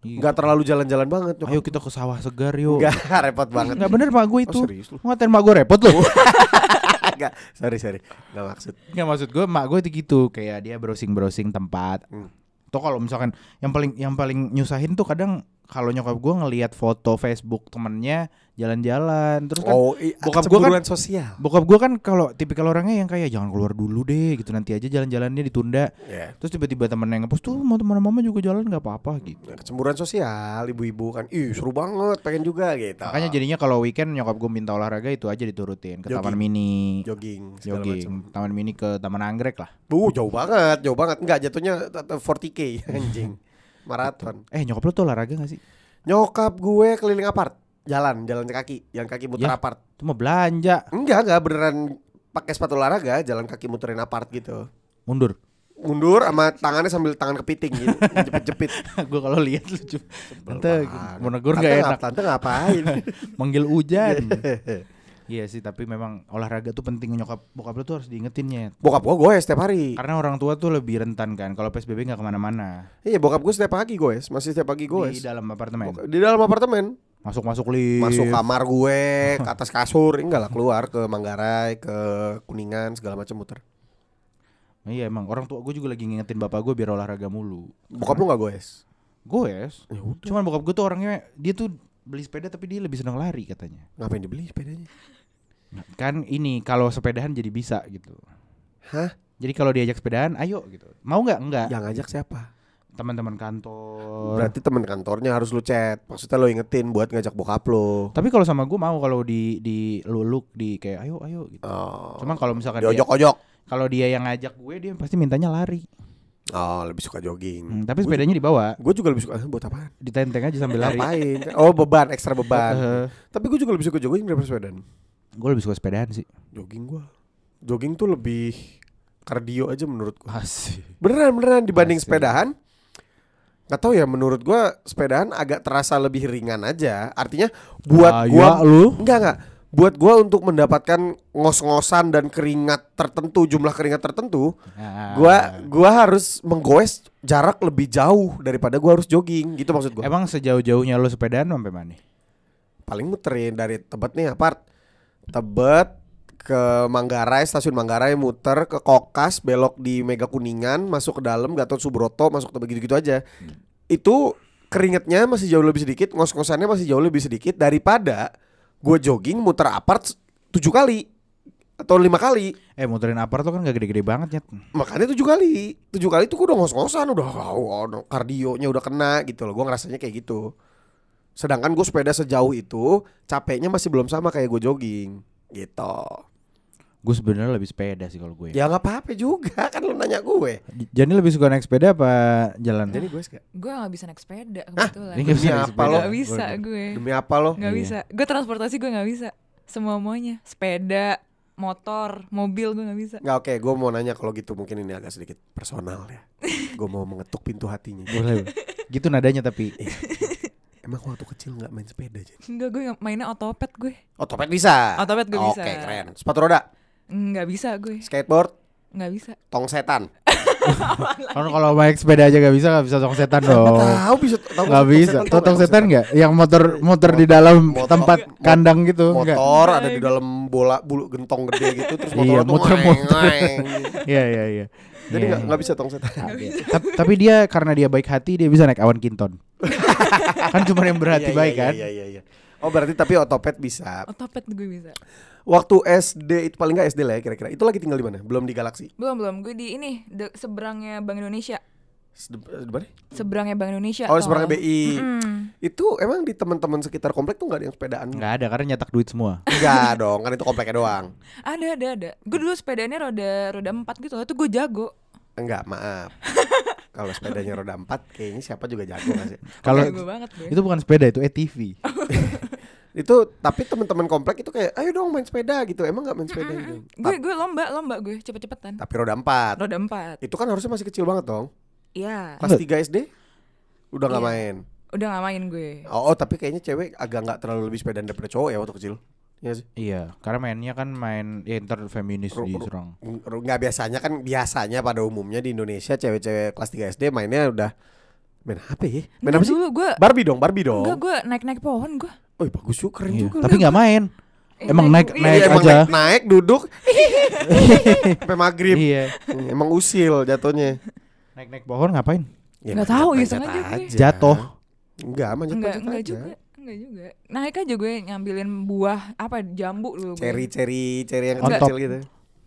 Iya.
Enggak terlalu jalan-jalan banget.
Ayo kita ke sawah segar yuk.
Enggak, repot banget.
Nggak bener mak gue
Oh,
itu.
serius lu?
Ngatain mak gue repot loh.
Enggak, sorry sorry. Enggak maksud.
Nggak maksud gue mak gue itu gitu kayak dia browsing browsing tempat.
Hmm.
Tuh kalau misalkan yang paling yang paling nyusahin tuh kadang kalau nyokap gue ngelihat foto Facebook temennya jalan-jalan terus kan
Oh, i-
bokap gua kan-
sosial.
bokap gue kan kalau tipikal orangnya yang kayak jangan keluar dulu deh gitu nanti aja jalan-jalannya ditunda
Ya.
terus tiba-tiba temennya ngepost tuh mau teman mama juga jalan nggak apa-apa gitu
Ya, Kecemburuan sosial, ibu-ibu kan, ih seru banget, pengen juga gitu.
makanya jadinya kalau weekend nyokap gue minta olahraga itu aja diturutin ke
Jogging.
taman mini
jogging,
jogging
macam.
taman mini ke taman anggrek lah
Uh, jauh banget, jauh banget. Enggak jatuhnya t- t- 40k anjing. Maraton.
eh nyokap lu tuh olahraga gak sih
Nyokap gue keliling apart, jalan, jalan kaki, jalan kaki muter
Ya.
apart.
itu mah belanja
Enggak, enggak beneran pakai sepatu olahraga, jalan kaki muterin apart gitu.
mundur
Mundur sama tangannya sambil tangan kepiting gitu, jepit-jepit.
gue kalau lihat lucu tante mau negur gak enak
Tante ngapain?
manggil hujan Iya sih, tapi memang olahraga tuh penting nyokap bokap lu tuh harus diingetinnya.
Bokap gue gue setiap hari.
Karena orang tua tuh lebih rentan kan. Kalau PSBB nggak ke mana-mana
Iya, bokap gue setiap pagi gue, masih setiap pagi gue.
di dalam apartemen.
Di dalam apartemen,
Masuk-masuk lift.
masuk kamar gue, ke atas kasur, enggak lah keluar ke Manggarai, ke Kuningan segala macam muter.
Iya emang orang tua gue juga lagi ngingetin bapak gue biar olahraga mulu.
Bokap lu enggak gue?
Gue
Ya udah.
Cuman bokap gue tuh orangnya dia tuh beli sepeda tapi dia lebih senang lari katanya.
Ngapain dibeli sepedanya?
Kan ini kalau sepedahan jadi bisa gitu.
Hah?
Jadi kalau diajak sepedaan, ayo gitu. Mau nggak? Enggak.
Yang ngajak siapa?
Teman-teman kantor.
Berarti teman kantornya harus lu chat. Maksudnya lu ingetin buat ngajak bokap lu.
Tapi kalau sama gue mau kalau di di luluk di kayak ayo ayo gitu.
Oh.
Cuman kalau misalkan dia,
diojok-ojok.
kalau dia yang ngajak gue dia pasti mintanya lari.
Oh, lebih suka jogging.
Hmm, tapi sepedanya dibawa,
Gue juga lebih suka eh, buat apaan?
ditenteng aja sambil lari.
Ngapain? Oh, beban, ekstra beban. Tapi gue juga lebih suka jogging daripada sepedaan.
Gue lebih suka sepedaan sih.
Jogging gua. Jogging tuh lebih kardio aja menurut gua.
Asik.
Beneran beneran dibanding
Asik.
sepedahan. Gak tau ya menurut gua sepedahan agak terasa lebih ringan aja. Artinya buat
Ah,
gua
ya, lu.
enggak enggak. Buat gua untuk mendapatkan ngos-ngosan dan keringat tertentu, jumlah keringat tertentu,
Nah,
gua gua harus menggoes jarak lebih jauh daripada gua harus jogging. Gitu maksud gua.
emang sejauh-jauhnya lo sepedaan sampai mana?
Paling muterin dari Tebet nih apart. Tebet ke Manggarai, stasiun Manggarai muter ke Kokas, belok di Mega Kuningan, masuk ke dalam Gatot Subroto, masuk ke begitu-gitu aja. Itu keringetnya masih jauh lebih sedikit, ngos-ngosannya masih jauh lebih sedikit daripada gue jogging muter apart tujuh kali atau lima kali.
Eh muterin apart tuh kan gak gede-gede banget ya.
Makanya tujuh kali, tujuh kali itu gue udah ngos-ngosan, udah oh, oh, kardionya udah kena gitu loh. Gue ngerasanya kayak gitu. Sedangkan gue sepeda sejauh itu capeknya masih belum sama kayak gue jogging gitu.
Gue sebenarnya lebih sepeda sih kalau gue.
Ya nggak apa-apa juga kan lu nanya gue.
Jadi lebih suka naik sepeda apa jalan?
Jadi gue suka.
Gue gak bisa naik sepeda kebetulan.
Ini nggak bisa
Demi
naik
apa
sepeda.
lo?
Gak bisa gue.
Demi apa lo?
Gak
Iya.
bisa. Gue transportasi gue gak bisa. Semua muanya. Sepeda, motor, mobil gue gak bisa.
Nggak oke, gue mau nanya kalau gitu mungkin ini agak sedikit personal ya. gue mau mengetuk pintu hatinya.
Boleh. Gitu nadanya tapi.
Emang waktu kecil nggak main sepeda aja?
Enggak gue mainnya otopet gue.
Otopet bisa.
Otopet gue bisa.
Oke keren. Sepatu roda,
Nggak bisa gue.
skateboard,
Nggak bisa.
tong setan.
Kalau kalau naik sepeda aja gak bisa gak bisa tong setan dong.
Tahu bisa tahu
Gak bisa. Tong setan gak? Yang motor motor di dalam
Motor-
tempat
mo-
kandang gitu. Enggak.
Motor ada di dalam bola bulu gentong gede gitu terus
Iya,
motornya tuh
muter-muter.
ngeng-ngeng.
Iya iya iya.
Jadi
Iya,
nggak
iya.
nggak bisa tong setan.
Tapi dia karena dia baik hati dia bisa naik awan kinton. Kan cuma yang berhati
Iya,
baik
iya,
kan.
Iya iya iya. Oh berarti tapi otopet bisa.
Otopet gue bisa.
Waktu SD itu paling nggak SD lah ya kira-kira. Itu lagi tinggal di mana? Belum di Galaxy.
Belum belum. Gue di ini de- seberangnya Bank Indonesia.
Di mana?
Seberangnya Bank Indonesia.
Oh
tau
seberang
nggak?
BI.
Mm-mm.
Itu emang di teman-teman sekitar komplek tuh nggak ada yang sepedaan?
Nggak ada karena nyetak duit semua.
Enggak dong, kan itu kompleknya doang.
Ada ada ada. Gue dulu sepedanya roda roda empat gitu. Itu gue jago.
Enggak, maaf. Kalau sepedanya roda 4 kayaknya siapa juga jago gak sih?
Kalau itu bukan sepeda itu ATV.
Itu tapi teman-teman komplek itu kayak ayo dong main sepeda gitu. Emang nggak main sepeda gitu.
gue gue lomba lomba gue cepet-cepetan.
Tapi roda 4.
Roda empat.
Itu kan harusnya masih kecil banget dong.
Iya.
Kelas 3 SD udah nggak
Iya.
main.
Udah gak main gue.
Oh, oh, tapi kayaknya cewek agak nggak terlalu lebih sepedaan daripada cowok ya waktu kecil. Ya sih.
Iya, karena mainnya kan main ya ntar feminis
Ru- ru-
diserang.
Nggak biasanya kan biasanya pada umumnya di Indonesia cewek-cewek kelas 3 SD mainnya udah main apa ya? Main apa sih?
dulu gue
Barbie dong, Barbie dong.
Enggak gue naik-naik pohon gue
Oh, bagus juga keren
Iya,
juga.
tapi nggak main.
Eh,
Emang naik
iya,
naik
Iya, emang
aja.
naik, naik duduk sampai maghrib.
Iya.
Emang usil jatuhnya.
Naik-naik pohon ngapain?
Ya,
Nggak tahu, iseng aja.
Jatuh.
Enggak, manjat
Enggak,
manjat
enggak
aja.
juga Enggak juga Naik aja gue ngambilin buah Apa jambu gue.
Ceri-ceri ceri yang
top.
kecil gitu.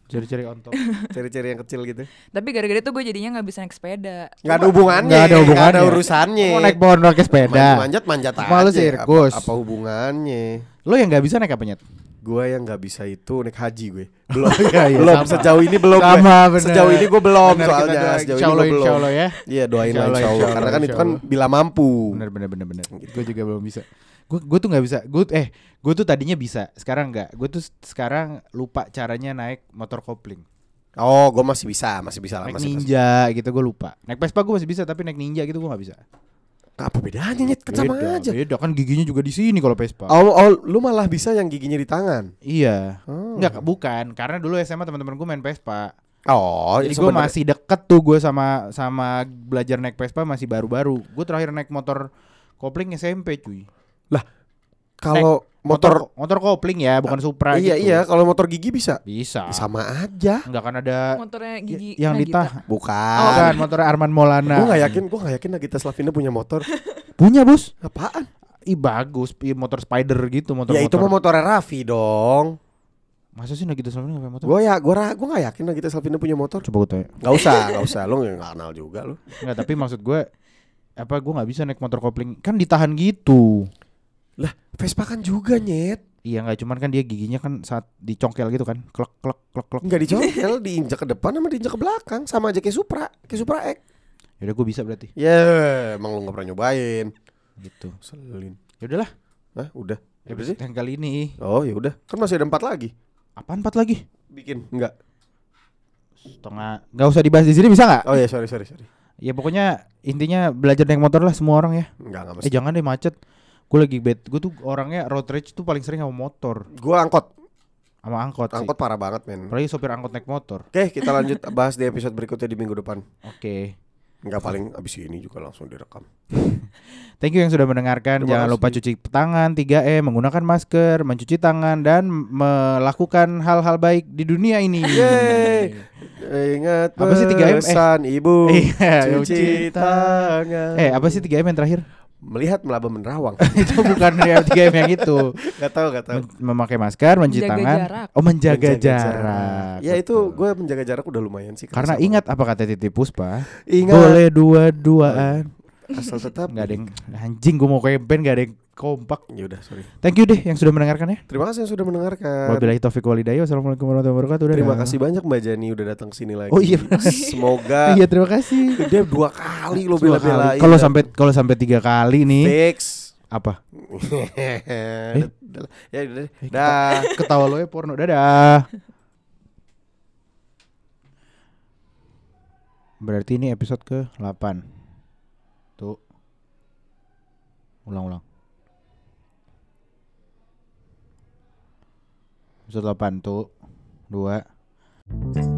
Cari-cari on top.
Ceri-ceri yang kecil gitu.
Tapi gara-gara itu gue jadinya gak bisa naik sepeda
Enggak ada hubungannya.
Nggak ada hubungannya.
nggak ada urusannya.
Mau naik pohon pakai sepeda.
Manjat manjat aja.
Malu sirkus.
Apa, apa hubungannya?
Lo yang nggak bisa naik apa nyet?
Gua yang nggak bisa itu naik haji gue. Belum.
Iya, iya,
belum
sama.
sejauh ini belum gue.
Sama bener.
Sejauh ini gue belum
Bener,
soalnya.
doain.
Sejauh ini gue belum.
ya.
Iya doain lah insya Allah. Karena kan itu kan bila mampu.
Bener bener bener bener. Gue juga belum bisa. Gue gue tuh nggak bisa. Gue eh gue tuh tadinya bisa. Sekarang nggak. Gue tuh sekarang lupa caranya naik motor kopling.
Oh, gue masih bisa, masih bisa lah,
Naik
masih. masih.
ninja gitu gue lupa. Naik Vespa gue masih bisa tapi naik ninja gitu gue nggak bisa.
Apa bedanya nyet? Kan sama
Beda,
aja.
Beda kan giginya juga di sini kalau Vespa.
Oh, oh, lu malah bisa yang giginya di tangan.
Iya.
Oh.
Enggak bukan karena dulu SMA teman-teman gue main Vespa.
Oh,
Jadi gue
sebenarnya-
masih deket tuh gue sama sama belajar naik Vespa masih baru-baru. Gue terakhir naik motor kopling SMP cuy.
Kalau motor,
motor kopling ya bukan Supra
iya
gitu.
iya, kalau motor gigi bisa.
Bisa.
Sama aja.
Enggak kan ada
Motornya gigi
y- yang
Nagita.
ditah.
Bukan.
Bukan motor Arman Maulana.
Gue gak yakin, gue gak yakin Nagita Slavina punya motor.
Punya bos.
Apaan?
Ih bagus, motor spider gitu motor.
ya itu mah motornya Raffi dong.
Masa sih Nagita Slavina nggak punya motor?
Gue ya, gue gue gak yakin Nagita Slavina punya motor.
Coba gue tanya.
Gak usah, gak usah. Lu gak kenal juga lu.
Enggak, tapi maksud gue apa gue nggak bisa naik motor kopling kan ditahan gitu.
Lah, Vespa kan juga nyet.
Iya nggak cuman kan dia giginya kan saat dicongkel gitu kan, klek klek klek klek.
Nggak dicongkel, diinjak ke depan sama diinjak ke belakang. Sama aja kayak Supra, kayak Supra X.
Yaudah gue bisa berarti.
Ya, emang lu gak pernah nyobain.
Gitu.
Selin.
Ya udahlah.
Hah, udah. Ya.
Episode yang kali ini
Oh, ya udah. Kan masih ada empat lagi.
apaan empat lagi?
Bikin. Enggak.
Setengah. Nggak usah dibahas di sini bisa nggak?
Oh ya, sorry, sorry, sorry.
Ya pokoknya intinya belajar naik motor lah semua orang ya.
Enggak, enggak
Eh
mesti.
jangan deh macet. Gue lagi bed. Gue tuh orangnya road rage tuh paling sering sama motor,
Gua angkot.
sama angkot. sih.
Angkot parah banget, men.
Apalagi sopir angkot naik motor.
Oke, kita lanjut bahas di episode berikutnya di minggu depan.
Oke.
Enggak paling abis ini juga langsung direkam.
Thank you yang sudah mendengarkan.
Terima
Jangan
kasih.
lupa cuci tangan 3M, menggunakan masker, mencuci tangan dan melakukan hal-hal baik di dunia ini.
Yeay. Ingat
Apa sih 3M? Eh.
pesan ibu
Iya,
cuci tangan.
Eh, apa sih 3M yang terakhir?
Melihat melaba menerawang.
itu bukan 3M yang itu.
Gak tahu, gak tahu.
Memakai masker, mencuci
Menjaga
tangan.
jarak.
Oh, menjaga,
Menjaga
jarak.
Ya itu gue menjaga jarak udah lumayan sih.
Karena
sama-
ingat apa kata Titi Puspa?
ingat
Boleh dua-duaan.
Asal tetap
nggak ada yang anjing gue mau kayak band nggak ada yang kompak.
Ya udah sorry.
Thank you deh yang sudah mendengarkan ya.
Terima kasih yang sudah mendengarkan.
Wabillahi taufiq walidayah Wassalamualaikum warahmatullahi wabarakatuh. Udah
terima dah. kasih banyak Mbak Jani udah datang sini lagi.
Oh iya.
Semoga.
iya terima kasih.
Dia dua kali lo bela-belain.
Kalau sampai kalau sampai tiga kali nih.
Fix.
Apa?
Ya udah. Eh, dah.
Ketawa lo ya porno. Dadah. Berarti ini episode ke-8. Ulang-ulang. Episode 8 tuh 2